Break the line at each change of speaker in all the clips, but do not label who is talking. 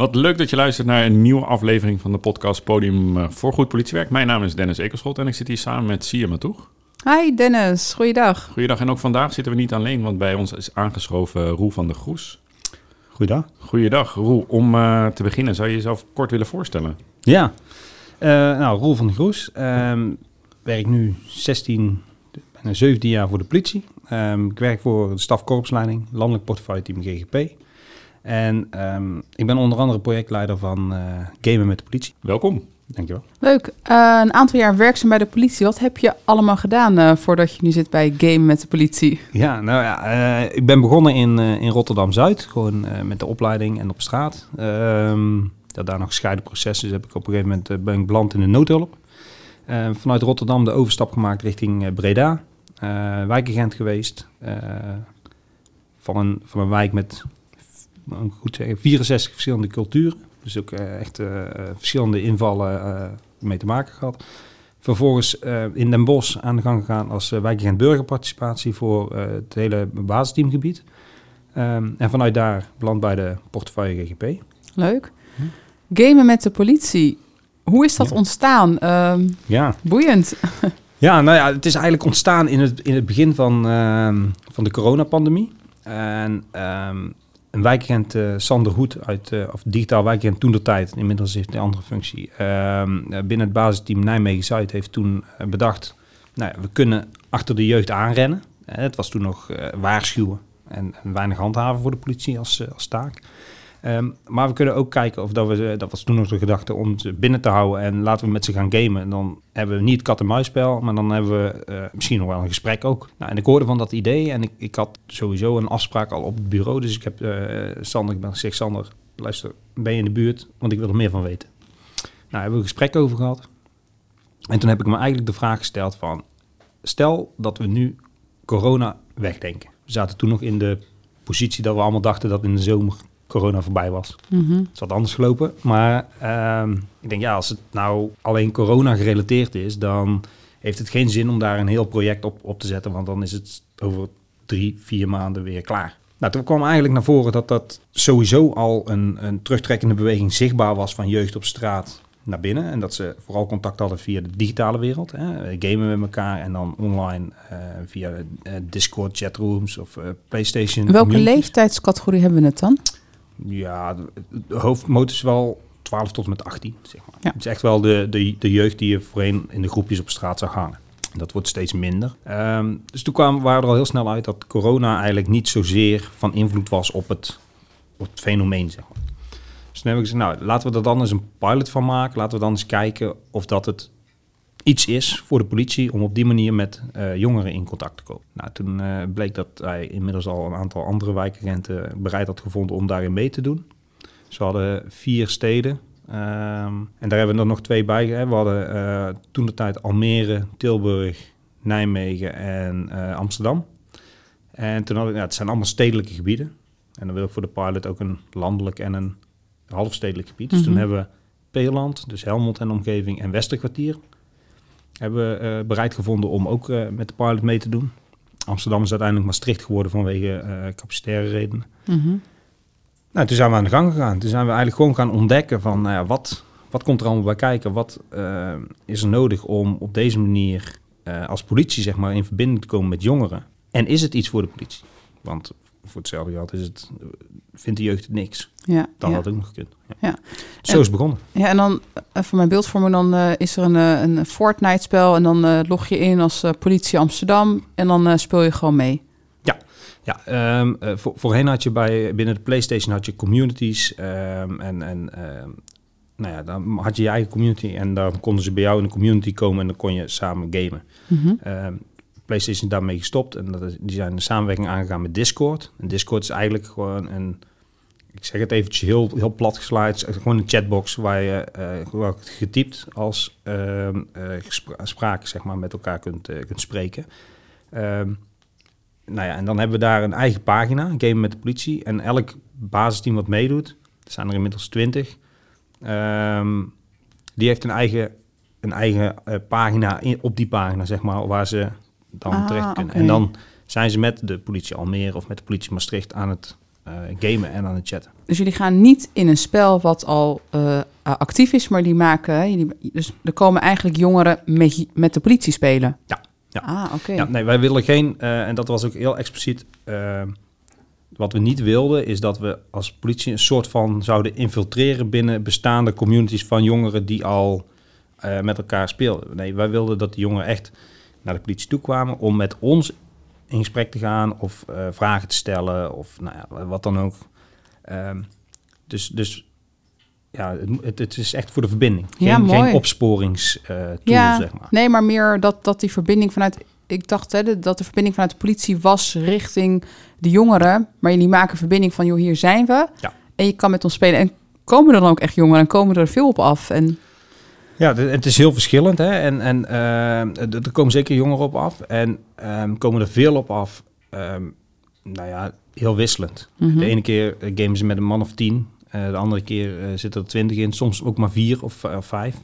Wat leuk dat je luistert naar een nieuwe aflevering van de podcast Podium eh, voor Goed Politiewerk. Mijn naam is Dennis Ekelschot en ik zit hier samen met Sia Matoeg.
Hi Dennis, goeiedag.
Goeiedag en ook vandaag zitten we niet alleen, want bij ons is aangeschoven Roel van der Groes.
Goeiedag.
Goeiedag Roel. Om uh, te beginnen zou je jezelf kort willen voorstellen?
Ja, uh, nou Roel van der Groes. Um, werk nu 16, bijna 17 jaar voor de politie. Um, ik werk voor de stafkorpsleiding, landelijk portefeuille team GGP. En um, ik ben onder andere projectleider van uh, Gamen met de politie.
Welkom.
Dankjewel.
Leuk. Uh, een aantal jaar werkzaam bij de politie. Wat heb je allemaal gedaan uh, voordat je nu zit bij Gamen met de politie?
Ja, nou ja, ik ben begonnen in, in Rotterdam-Zuid. Gewoon met de opleiding en op straat. Um, dat daar nog gescheiden processen. Dus heb ik op een gegeven moment ben ik beland in de noodhulp. vanuit Rotterdam de overstap gemaakt richting Breda. wijkagent geweest. van, een, van een wijk met goed zeggen, 64 verschillende culturen. Dus ook uh, echt uh, verschillende invallen mee te maken gehad. Vervolgens in Den Bosch aan de gang gegaan als wijkagent burgerparticipatie voor het hele basisteamgebied. Um, en vanuit daar beland bij de portefeuille GGP.
Leuk. Hm. Gamen met de politie. Hoe is dat ja. ontstaan? Um, ja. Boeiend.
ja, nou ja, het is eigenlijk ontstaan in het, in het begin van, uh, van de coronapandemie. En een wijkagent uh, Sander Hoed uit, uh, of digitaal wijkagent toen de tijd, inmiddels heeft hij een andere functie, uh, binnen het basisteam Nijmegen-Zuid heeft toen bedacht, nou we kunnen achter de jeugd aanrennen. het was toen nog waarschuwen en, en, weinig handhaven voor de politie als, als taak. Um, maar we kunnen ook kijken of dat we, dat was toen nog de gedachte om ze binnen te houden en laten we met ze gaan gamen. En dan hebben we niet het kat-en-muisspel, maar dan hebben we uh, misschien nog wel een gesprek ook. Nou, en ik hoorde van dat idee en ik, ik had sowieso een afspraak al op het bureau. Dus ik heb uh, Sander, ik ben zeg Sander, luister, ben je in de buurt? Want ik wil er meer van weten. Nou, hebben we een gesprek over gehad. En toen heb ik me eigenlijk de vraag gesteld van, stel dat we nu corona wegdenken. We zaten toen nog in de positie dat we allemaal dachten dat in de zomer corona voorbij was. Mm -hmm. Het is wat anders gelopen. Maar uh, ik denk, ja, als het nou alleen corona gerelateerd is, dan heeft het geen zin om daar een heel project op, op te zetten. Want dan is het over drie, vier maanden weer klaar. Nou, toen kwam eigenlijk naar voren dat dat sowieso al een, een terugtrekkende beweging zichtbaar was van jeugd op straat naar binnen. En dat ze vooral contact hadden via de digitale wereld. Hè, gamen met elkaar en dan online uh, via uh, Discord chatrooms of uh, PlayStation.
Welke leeftijdscategorie hebben we het dan?
Ja, de hoofdmoot is wel 12 tot en met 18, zeg maar. Ja. Het is echt wel de, de, de jeugd die je voorheen in de groepjes op straat zag hangen. Dat wordt steeds minder. Um, dus toen kwamen, waren we er al heel snel uit dat corona eigenlijk niet zozeer van invloed was op het, op het fenomeen, zeg maar. Dus toen heb ik gezegd, nou, laten we er dan eens een pilot van maken. Laten we dan eens kijken of dat het iets is voor de politie om op die manier met uh, jongeren in contact te komen. Nou, toen uh, bleek dat hij inmiddels al een aantal andere wijkagenten bereid had gevonden om daarin mee te doen. Dus we hadden vier steden. Um, en daar hebben we er nog twee bij. Hè. We hadden uh, toen de tijd Almere, Tilburg, Nijmegen en Amsterdam. En toen hadden we, ja, het zijn allemaal stedelijke gebieden. En dan wil ik voor de pilot ook een landelijk en een halfstedelijk gebied. Dus mm -hmm. toen hebben we Peeland, dus Helmond en omgeving en Westerkwartier hebben we uh, bereid gevonden om ook uh, met de pilot mee te doen. Amsterdam is uiteindelijk Maastricht geworden vanwege uh, capacitaire redenen. Mm -hmm. Nou, toen zijn we aan de gang gegaan. Toen zijn we eigenlijk gewoon gaan ontdekken van nou ja, wat, wat komt er allemaal bij kijken? Wat is er nodig om op deze manier als politie zeg maar, in verbinding te komen met jongeren? En is het iets voor de politie? Want voor hetzelfde geld is het, vindt de jeugd het niks. Ja, dan ja. had het ook nog gekund. Ja. ja. Zo is het begonnen.
Ja, en dan uh, voor mijn beeldvorming, dan uh, is er een, uh, een Fortnite-spel en dan uh, log je in als politie Amsterdam en dan speel je gewoon mee.
Ja, ja um, voor, voorheen had je bij binnen de PlayStation had je communities um, en, en um, nou ja, dan had je je eigen community en dan konden ze bij jou in de community komen en dan kon je samen gamen. Mm -hmm. PlayStation daarmee gestopt en dat is, die zijn de samenwerking aangegaan met Discord. En Discord is eigenlijk gewoon een, ik zeg het eventjes heel, heel plat geslagen, gewoon een chatbox waar je uh, getypt als uh, uh, spraak zeg maar, met elkaar kunt, kunt spreken. Um, nou ja, en dan hebben we daar een eigen pagina, een game met de politie. En elk basisteam wat meedoet, er zijn er inmiddels twintig, um, die heeft een eigen, een eigen pagina in, op die pagina, zeg maar, waar ze dan ah, terecht kunnen. Okay. En dan zijn ze met de politie Almere of met de politie Maastricht aan het eh, gamen en aan het chatten.
Dus jullie gaan niet in een spel wat al eh, actief is, maar die maken... Jullie, dus er komen eigenlijk jongeren met, met de politie spelen?
Ja, ja.
Ah, oké.
Ja, nee, wij willen geen, eh, en dat was ook heel expliciet. eh, wat we niet wilden, is dat we als politie een soort van zouden infiltreren binnen bestaande communities van jongeren die al eh, met elkaar speelden. Nee, wij wilden dat die jongeren echt naar de politie toe kwamen om met ons in gesprek te gaan of eh, vragen te stellen of nou ja, wat dan ook. Ehm, dus, dus ja, het, het, is echt voor de verbinding. Geen,
Ja, mooi.
geen opsporingstool,
Ja,
zeg maar.
Nee, maar meer dat, dat die verbinding vanuit... Ik dacht hè, dat de verbinding vanuit de politie was richting de jongeren. Maar jullie maken verbinding van, joh, hier zijn we.
Ja.
En je kan met ons spelen. En komen er dan ook echt jongeren en komen er veel op af? En
Ja, het is heel verschillend. Hè? En, en eh, er komen zeker jongeren op af. En ehm, komen er veel op af. ehm, nou ja, heel wisselend.
Mhm.
De ene keer eh, gamen ze met een man of tien. eh, de andere keer zitten er twintig in. Soms ook maar vier of, of vijf.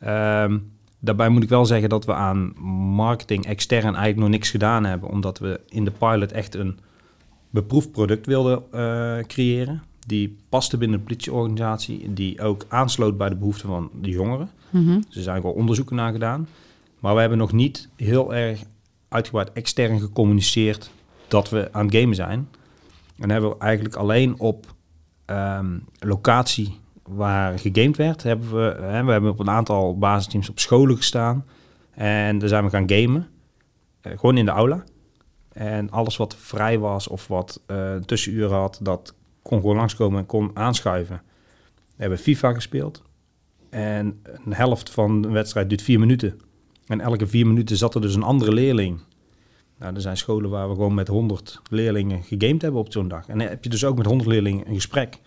Ehm, daarbij moet ik wel zeggen dat we aan marketing extern eigenlijk nog niks gedaan hebben. Omdat we in de pilot echt een beproefd product wilden creëren. Die paste binnen de politieorganisatie. Die ook aansloot bij de behoeften van de jongeren. Dus er zijn wel onderzoeken naar gedaan. Maar we hebben nog niet heel erg uitgebreid extern gecommuniceerd dat we aan het gamen zijn. En hebben we eigenlijk alleen op ehm, locatie waar gegamed werd, hebben we, hè, we hebben op een aantal basisteams op scholen gestaan. En daar zijn we gaan gamen. Eh, gewoon in de aula. En alles wat vrij was of wat eh tussenuren had, dat kon gewoon langskomen en kon aanschuiven. We hebben FIFA gespeeld. En een helft van de wedstrijd duurt vier minuten. En elke vier minuten zat er dus een andere leerling. Nou, er zijn scholen waar we gewoon met 100 leerlingen gegamed hebben op zo'n dag. En dan heb je dus ook met 100 leerlingen een gesprek.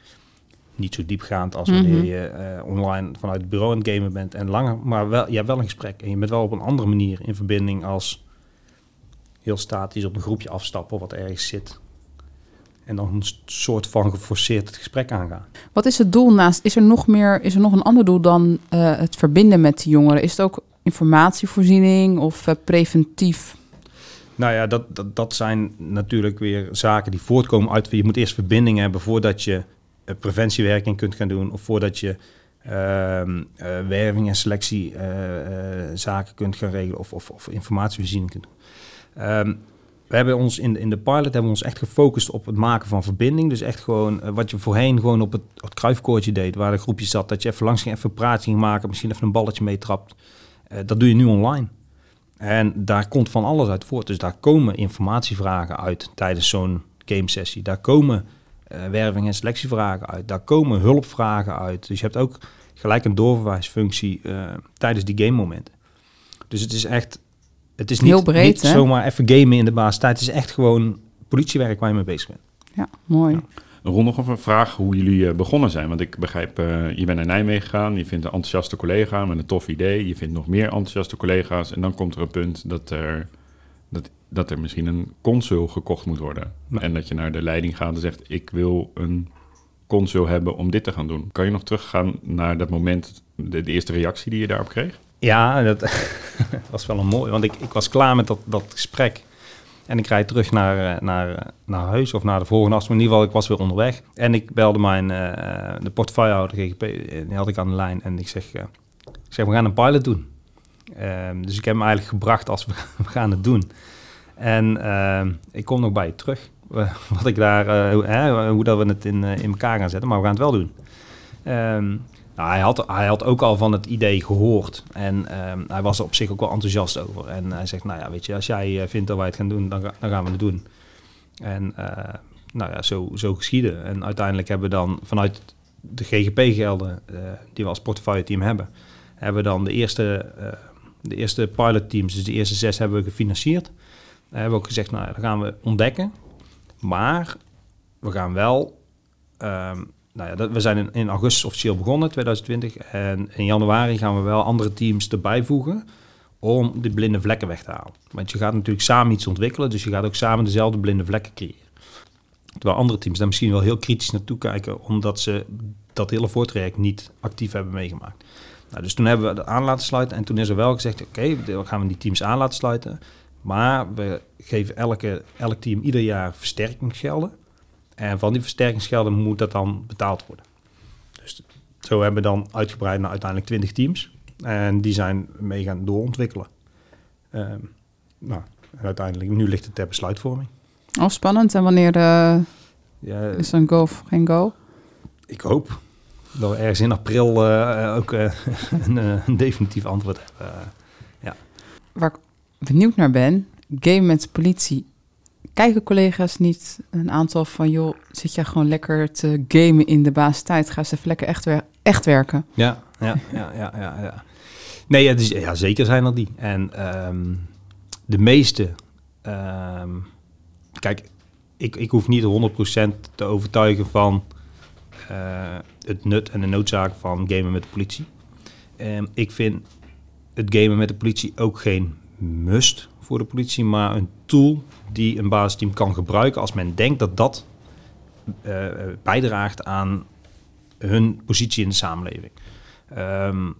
Niet zo diepgaand als wanneer
Mhm.
je eh, online vanuit het bureau aan het gamen bent en langer. Maar wel, je hebt wel een gesprek. En je bent wel op een andere manier in verbinding als heel statisch op een groepje afstappen wat ergens zit. En dan een soort van geforceerd het gesprek aangaan.
Wat is het doel naast? Is er nog meer? Is er nog een ander doel dan eh, het verbinden met die jongeren? Is het ook informatievoorziening of eh, preventief?
Nou ja, dat, dat, dat zijn natuurlijk weer zaken die voortkomen uit... Je moet eerst verbinding hebben voordat je eh, preventiewerking kunt gaan doen... of voordat je ehm, eh, werving en selectie zaken kunt gaan regelen... of, of, of informatievoorziening kunt doen. Ehm, we hebben ons in, de- in de pilot hebben we ons echt gefocust op het maken van verbinding. Dus echt gewoon eh, wat je voorheen gewoon op het, het deed... waar de groepje zat, dat je even langs ging, even een praatje ging maken... misschien even een balletje meetrapt. Eh dat doe je nu online. En daar komt van alles uit voort. Dus daar komen informatievragen uit tijdens zo'n game sessie. Daar komen eh, werving- en selectievragen uit. Daar komen hulpvragen uit. Dus je hebt ook gelijk een doorverwijsfunctie tijdens die game momenten. Dus het is echt... Het is niet,
Heel breed,
niet zomaar even gamen in de baas tijd. Het is echt gewoon politiewerk waar je mee bezig bent.
Ja, mooi.
Ja.
Ron, nog even een vraag hoe jullie eh, begonnen zijn. Want ik begrijp, eh, je bent naar Nijmegen gegaan, je vindt een enthousiaste collega met een tof idee. Je vindt nog meer enthousiaste collega's. En dan komt er een punt dat er, dat, dat er misschien een consul gekocht moet worden.
Ja.
En dat je naar de leiding gaat en zegt, ik wil een consul hebben om dit te gaan doen. Kan je nog teruggaan naar dat moment, de, de eerste reactie die je daarop kreeg?
Ja, dat was wel een mooi. Want ik, ik was klaar met dat, dat gesprek. En ik rijd terug naar, eh, naar, eh, naar huis of naar de volgende afspraak. In ieder geval, ik was weer onderweg. En ik belde mijn eh, de portefeuillehouder GGP. Die had ik aan de lijn. En ik zeg, ik zeg we gaan een pilot doen. Ehm, dus ik heb hem eigenlijk gebracht als we, we gaan het doen. En ehm, ik kom nog bij je terug. wat ik daar, hoe, hoe dat we het in, in elkaar gaan zetten. Maar we gaan het wel doen. Ehm, nou, hij, had, hij had ook al van het idee gehoord. En ehm, hij was er op zich ook wel enthousiast over. En hij zegt, nou ja, weet je, als jij eh, vindt dat wij het gaan doen, dan, dan gaan we het doen. En eh, nou ja, zo, zo geschieden. En uiteindelijk hebben we dan vanuit de GGP-gelden, eh, die we als portefeuille-team hebben, hebben we dan de eerste, eh, de eerste pilot-teams, dus de eerste zes, hebben we gefinancierd. We hebben ook gezegd, nou dat gaan we ontdekken. Maar we gaan wel ehm, nou ja, dat, we zijn in, in augustus officieel begonnen, 2020. En in januari gaan we wel andere teams erbij voegen om die blinde vlekken weg te halen. Want je gaat natuurlijk samen iets ontwikkelen, dus je gaat ook samen dezelfde blinde vlekken creëren. Terwijl andere teams daar misschien wel heel kritisch naartoe kijken, omdat ze dat hele voortraject niet actief hebben meegemaakt. Nou, dus toen hebben we dat aan laten sluiten en toen is er wel gezegd, oké, dan gaan we die teams aan laten sluiten. Maar we geven elke, elk team ieder jaar versterkingsgelden. En van die versterkingsgelden moet dat dan betaald worden. Dus zo hebben we dan uitgebreid naar uiteindelijk 20 teams. En die zijn mee gaan doorontwikkelen. Ehm, nou, en uiteindelijk, nu ligt het ter besluitvorming.
Oh, spannend. En wanneer eh,
Ja,
is een go of geen go?
ik hoop dat we ergens in april eh, ook eh, een, eh, een definitief antwoord hebben. Eh,
Waar ik benieuwd naar ben, game met politie. Kijken collega's niet een aantal van, joh, zit jij gewoon lekker te gamen in de basistijd? Ga eens even lekker echt, wer- echt werken.
Ja, ja, ja, ja, ja. ja. Nee, ja, dus, ja, zeker zijn er die. En ehm, de meeste... ehm, kijk, ik, ik hoef niet 100% te overtuigen van eh, het nut en de noodzaak van gamen met de politie. Ehm, ik vind het gamen met de politie ook geen must voor de politie, maar een tool die een basisteam kan gebruiken als men denkt dat dat eh, bijdraagt aan hun positie in de samenleving. Ehm,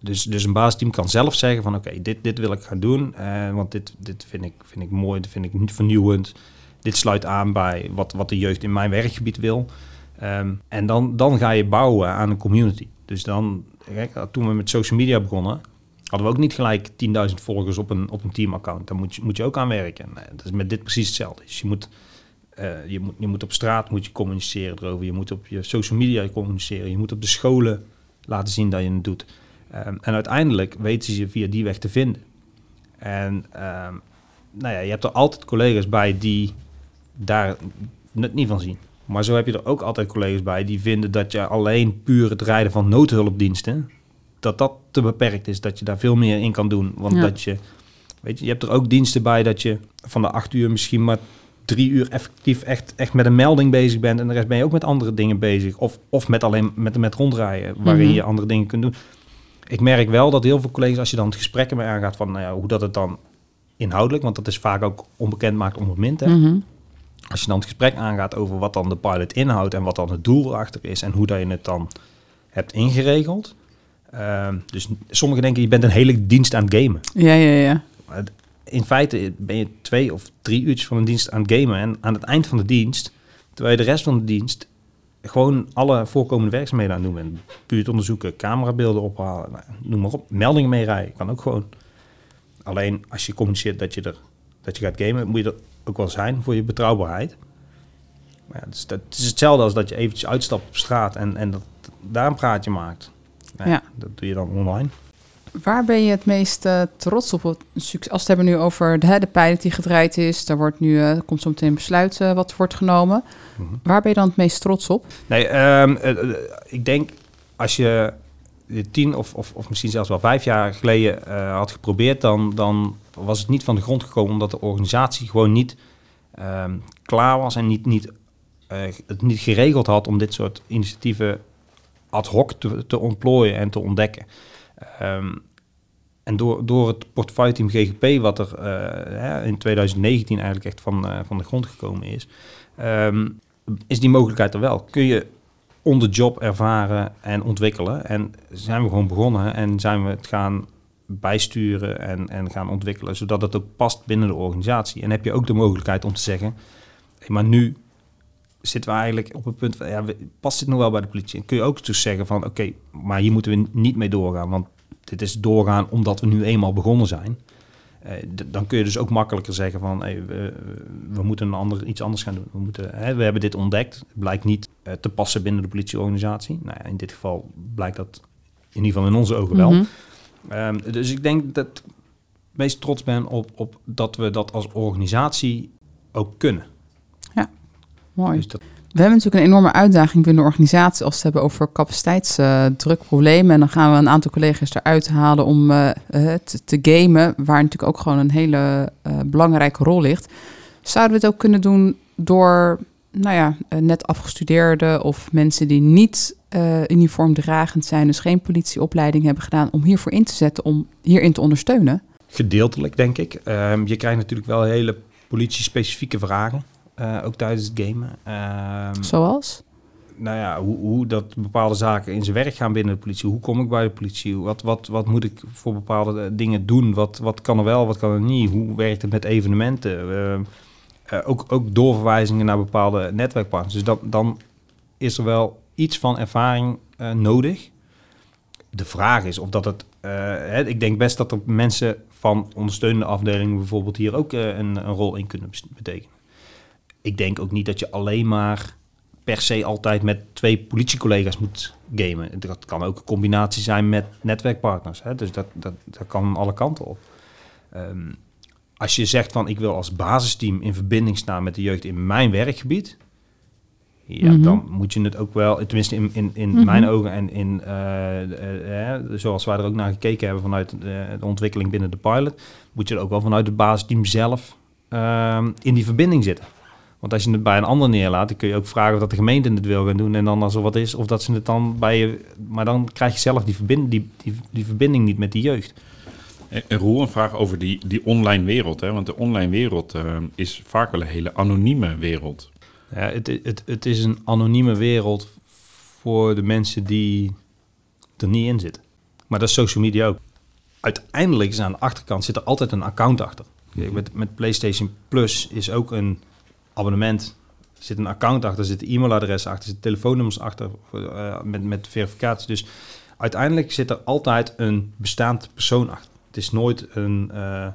dus, dus een basisteam kan zelf zeggen van oké, dit, dit wil ik gaan doen, eh, want dit, dit vind, ik, vind ik mooi, dit vind ik niet vernieuwend. Dit sluit aan bij wat, wat de jeugd in mijn werkgebied wil. Ehm, en dan, dan ga je bouwen aan een community. Dus dan, toen we met social media begonnen, hadden we ook niet gelijk 10.000 volgers op een, op een teamaccount. Daar moet je, moet je ook aan werken. En, eh, dat is met dit precies hetzelfde. Dus je moet, eh, je moet, je moet op straat moet je communiceren erover. Je moet op je social media communiceren. Je moet op de scholen laten zien dat je het doet. Ehm, en uiteindelijk weten ze je via die weg te vinden. En ehm, nou ja, je hebt er altijd collega's bij die daar het niet van zien. Maar zo heb je er ook altijd collega's bij die vinden dat je alleen puur het rijden van noodhulpdiensten, dat dat te beperkt is, dat je daar veel meer in kan doen. Want
Ja.
dat je, weet je, je hebt er ook diensten bij dat je van de acht uur misschien maar drie uur effectief echt, echt met een melding bezig bent en de rest ben je ook met andere dingen bezig. Of, of met alleen met, met rondrijden, waarin
Mhm.
je andere dingen kunt doen. Ik merk wel dat heel veel collega's, als je dan het gesprek ermee aangaat van nou ja, hoe dat het dan inhoudelijk, want dat is vaak ook onbekend maakt onbemind. Hè?
Mhm.
Als je dan het gesprek aangaat over wat dan de pilot inhoudt en wat dan het doel erachter is en hoe dat je het dan hebt ingeregeld. Ehm, dus sommigen denken, je bent een hele dienst aan het gamen.
Ja, ja, ja.
Maar In feite ben je twee of drie uurtjes van een dienst aan het gamen. En aan het eind van de dienst, terwijl je de rest van de dienst gewoon alle voorkomende werkzaamheden aan het doen bent. Buurt onderzoeken, camerabeelden ophalen, nou, noem maar op. Meldingen meerijden, kan ook gewoon. Alleen als je communiceert dat je, er, dat je gaat gamen, moet je dat ook wel zijn voor je betrouwbaarheid. Maar ja, dus dat, het is hetzelfde als dat je eventjes uitstapt op straat en, en dat, daar een praatje maakt. Nou,
Ja.
Dat doe je dan online.
Waar ben je het meest eh, trots op? Als we het hebben nu over de, hè, de pilot die gedraaid is, daar wordt nu, eh, komt zo meteen een besluit eh, wat wordt genomen.
Mhm.
Waar ben je dan het meest trots op?
Nee, ehm, eh, eh, ik denk als je tien of, of, of misschien zelfs wel vijf jaar geleden had geprobeerd, dan, dan was het niet van de grond gekomen omdat de organisatie gewoon niet ehm, klaar was en niet, niet, het niet geregeld had om dit soort initiatieven ad hoc te, ontplooien en te ontdekken. Ehm, en door, door het portefeuille-team GGP, wat er eh, in 2019 eigenlijk echt van, eh, van de grond gekomen is, ehm, is die mogelijkheid er wel. Kun je on the job ervaren en ontwikkelen. En zijn we gewoon begonnen en zijn we het gaan bijsturen en, en gaan ontwikkelen, zodat het ook past binnen de organisatie. En heb je ook de mogelijkheid om te zeggen, maar nu zitten we eigenlijk op het punt van, ja, past dit nog wel bij de politie? En kun je ook dus zeggen van, oké, maar hier moeten we niet mee doorgaan, want dit is doorgaan omdat we nu eenmaal begonnen zijn. Eh, dan kun je dus ook makkelijker zeggen van hey, we, we moeten een ander, iets anders gaan doen. We, moeten, hè, we hebben dit ontdekt. Het blijkt niet eh, te passen binnen de politieorganisatie. Nou ja, in dit geval blijkt dat in ieder geval in onze ogen wel.
Mhm.
Ehm, dus ik denk dat ik meest trots ben op, op dat we dat als organisatie ook kunnen.
Mooi.
Dus dat,
We hebben natuurlijk een enorme uitdaging binnen de organisatie als we het hebben over capaciteitsdrukproblemen. en dan gaan we een aantal collega's eruit halen om eh, te, te gamen, waar natuurlijk ook gewoon een hele eh, belangrijke rol ligt. Zouden we het ook kunnen doen door, nou ja, net afgestudeerden of mensen die niet eh uniformdragend zijn, dus geen politieopleiding hebben gedaan, om hiervoor in te zetten, om hierin te ondersteunen?
gedeeltelijk, denk ik. Ehm, je krijgt natuurlijk wel hele politie-specifieke vragen, eh, ook tijdens het gamen. Ehm,
Zoals?
nou ja, hoe, hoe dat bepaalde zaken in zijn werk gaan binnen de politie. Hoe kom ik bij de politie? Wat, wat, wat moet ik voor bepaalde eh, dingen doen? Wat, wat kan er wel, wat kan er niet? Hoe werkt het met evenementen? Ehm, Eh, ook, ook doorverwijzingen naar bepaalde netwerkpartners. Dus dan, dan is er wel iets van ervaring nodig. De vraag is of dat het... hè, ik denk best dat er mensen van ondersteunende afdelingen bijvoorbeeld hier ook een, een rol in kunnen betekenen. Ik denk ook niet dat je alleen maar per se altijd met twee politiecollega's moet gamen. Dat kan ook een combinatie zijn met netwerkpartners. Hè? Dus dat, dat, dat kan alle kanten op. Ehm, als je zegt van ik wil als basisteam in verbinding staan met de jeugd in mijn werkgebied, ja,
Mhm.
dan moet je het ook wel, tenminste in, in, in
Mhm.
mijn ogen en in, eh, eh, eh, zoals wij er ook naar gekeken hebben vanuit de ontwikkeling binnen de pilot, moet je er ook wel vanuit het basisteam zelf ehm, in die verbinding zitten. Want als je het bij een ander neerlaat, dan kun je ook vragen of dat de gemeente het wil gaan doen. En dan als er wat is, of dat ze het dan bij je... Maar dan krijg je zelf die, verbind, die, die, die verbinding niet met die jeugd.
Roel, een vraag over die, die online wereld. Hè? Want de online wereld eh, is vaak wel een hele anonieme wereld.
Ja, het, het, het is een anonieme wereld voor de mensen die er niet in zitten. Maar dat is social media ook. Uiteindelijk is aan de achterkant zit er altijd een account achter. Kijk, Met, met PlayStation Plus is ook een abonnement. Er zit een account achter, er zitten e-mailadressen achter, er zitten telefoonnummers achter eh, met, met verificatie. Dus uiteindelijk zit er altijd een bestaand persoon achter. Het is nooit een eh,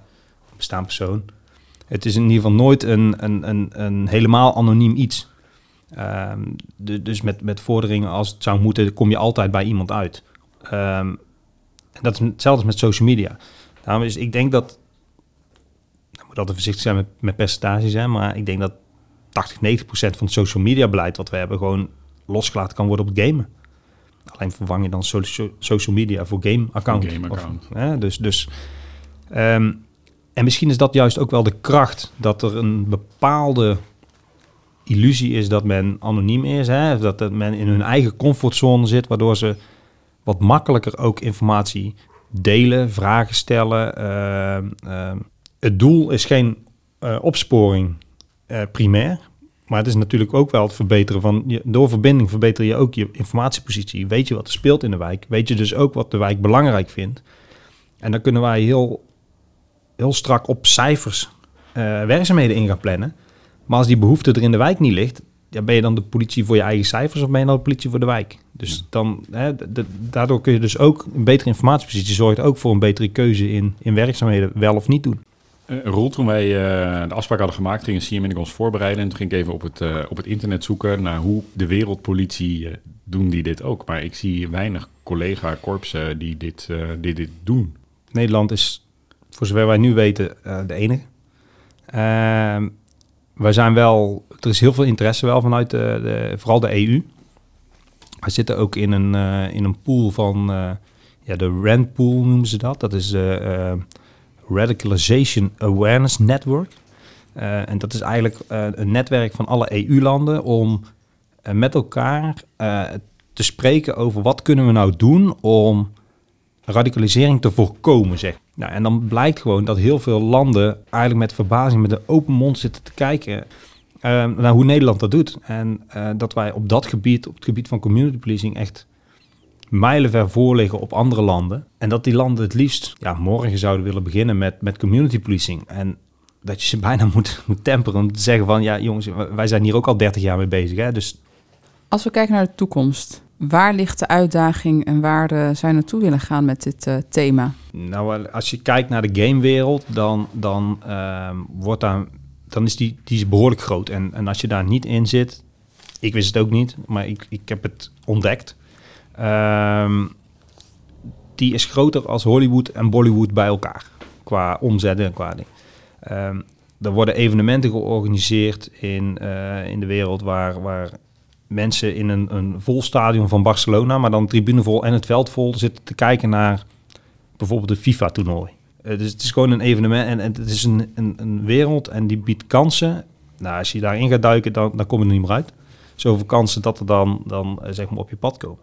bestaand persoon. Het is in ieder geval nooit een, een, een, een helemaal anoniem iets. Ehm, de- dus met, met vorderingen als het zou moeten, kom je altijd bij iemand uit. En dat is hetzelfde met social media. Daarom is, ik denk dat, ik moet altijd voorzichtig zijn met, met percentages, hè, maar ik denk dat 80, 90 procent van het social media beleid wat we hebben gewoon losgelaten kan worden op het gamen. Alleen vervang je dan so- social media voor game account.
Game account.
Of, hè, dus, dus, ehm, en misschien is dat juist ook wel de kracht dat er een bepaalde illusie is dat men anoniem is. Hè? Of dat, dat men in hun eigen comfortzone zit, waardoor ze wat makkelijker ook informatie delen, vragen stellen. Ehm, ehm, het doel is geen eh, opsporing eh, primair. Maar het is natuurlijk ook wel het verbeteren van... Je, door verbinding verbeter je ook je informatiepositie. Weet je wat er speelt in de wijk. Weet je dus ook wat de wijk belangrijk vindt. En dan kunnen wij heel, heel strak op cijfers eh, werkzaamheden in gaan plannen. Maar als die behoefte er in de wijk niet ligt... Ja, ben je dan de politie voor je eigen cijfers of ben je dan de politie voor de wijk? Dus dan, hè, daardoor kun je dus ook een betere informatiepositie... zorgt ook voor een betere keuze in, in werkzaamheden wel of niet doen.
Eh, Roel, toen wij eh, de afspraak hadden gemaakt, gingen Siem en ik ons voorbereiden. En toen ging ik even op het, eh, op het internet zoeken naar hoe de wereldpolitie doen die dit ook. Maar ik zie weinig collega-korpsen die dit, die dit doen.
Nederland is, voor zover wij nu weten, de enige. Ehm wij zijn wel, er is heel veel interesse wel vanuit de, vooral de EU. Wij zitten ook in een, in een pool van, ja, de RAND pool noemen ze dat. Dat is Radicalization Awareness Network. Eh, en dat is eigenlijk eh, een netwerk van alle EU-landen om eh, met elkaar te spreken over wat kunnen we nou doen om radicalisering te voorkomen, zeg. Nou, en dan blijkt gewoon dat heel veel landen eigenlijk met verbazing, met een open mond zitten te kijken naar hoe Nederland dat doet. En dat wij op dat gebied, op het gebied van community policing, echt mijlenver voor liggen op andere landen. En dat die landen het liefst ja, morgen zouden willen beginnen met, met community policing. En dat je ze bijna moet, moet temperen om te zeggen van... ja jongens, wij zijn hier ook al 30 jaar mee bezig. Hè? Dus
Als we kijken naar de toekomst, waar ligt de uitdaging en waar eh, zou je naartoe willen gaan met dit eh, thema?
Nou, als je kijkt naar de gamewereld, dan, dan, ehm, wordt daar, dan is die, die is behoorlijk groot. En, en als je daar niet in zit, ik wist het ook niet, maar ik, ik heb het ontdekt. Ehm, die is groter als Hollywood en Bollywood bij elkaar. Qua omzet en qua ding. Ehm, er worden evenementen georganiseerd in, eh, in de wereld waar, waar mensen in een, een vol stadion van Barcelona, maar dan tribune vol en het veld vol zitten te kijken naar bijvoorbeeld een FIFA-toernooi. Eh, dus het is gewoon een evenement en, en het is een, een, een wereld en die biedt kansen. Nou, als je daarin gaat duiken, dan, dan kom je er niet meer uit. Zoveel kansen dat er dan, dan eh, zeg maar op je pad komen.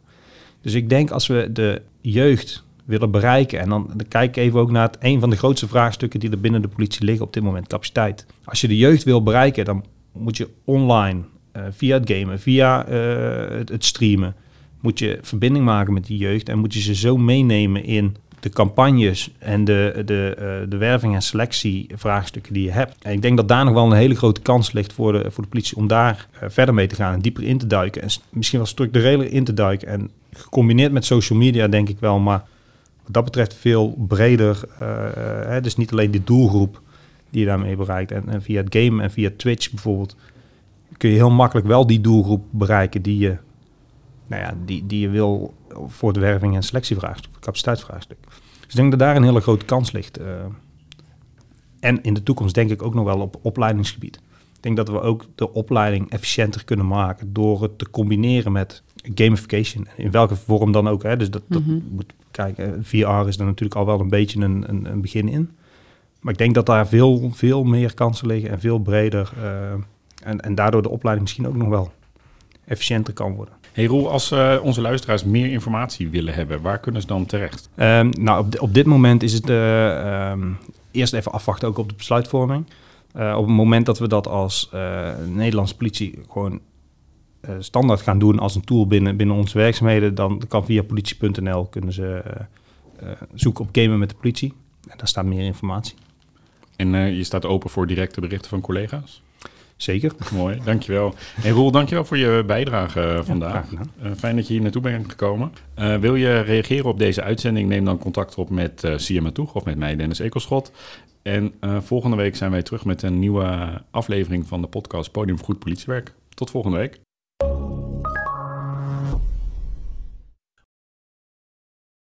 Dus ik denk als we de jeugd willen bereiken, en dan, dan kijk ik even ook naar het, een van de grootste vraagstukken die er binnen de politie liggen op dit moment, capaciteit. Als je de jeugd wil bereiken, dan moet je online, eh, via het gamen, via eh, het, streamen, moet je verbinding maken met die jeugd en moet je ze zo meenemen in de campagnes en de, de, eh, de werving- en selectievraagstukken die je hebt. En ik denk dat daar nog wel een hele grote kans ligt voor de, voor de politie om daar verder mee te gaan en dieper in te duiken. En misschien wel structureler in te duiken. En gecombineerd met social media denk ik wel, maar wat dat betreft veel breder. eh, hè, dus niet alleen die doelgroep die je daarmee bereikt. En, en via het game en via Twitch bijvoorbeeld kun je heel makkelijk wel die doelgroep bereiken die je, nou ja, die, die je wil voor het werving- en selectievraagstuk, capaciteitsvraagstuk. Dus ik denk dat daar een hele grote kans ligt. eh. en in de toekomst denk ik ook nog wel op opleidingsgebied. Ik denk dat we ook de opleiding efficiënter kunnen maken door het te combineren met gamification. In welke vorm dan ook. Hè. Dus dat, dat
Mhm.
moet kijken. VR is er natuurlijk al wel een beetje een, een, een begin in. Maar ik denk dat daar veel, veel meer kansen liggen en veel breder. eh, en, en daardoor de opleiding misschien ook nog wel efficiënter kan worden.
Hey Roel, als eh, onze luisteraars meer informatie willen hebben, waar kunnen ze dan terecht?
Ehm, nou, op, op dit moment is het eh, ehm, eerst even afwachten ook op de besluitvorming. Eh, op het moment dat we dat als eh, Nederlandse politie gewoon eh, standaard gaan doen als een tool binnen, binnen onze werkzaamheden, dan kan via politie.nl kunnen ze zoeken op gamen met de politie. En daar staat meer informatie.
En je staat open voor directe berichten van collega's?
Zeker.
Mooi, dankjewel. En Roel, dankjewel voor je bijdrage eh, vandaag. Eh, fijn dat je hier naartoe bent gekomen. Eh, wil je reageren op deze uitzending? Neem dan contact op met uh, Siema Toeg of met mij, Dennis Ekelschot. En uh, volgende week zijn wij terug met een nieuwe aflevering van de podcast Podium voor Goed Politiewerk. Tot volgende week.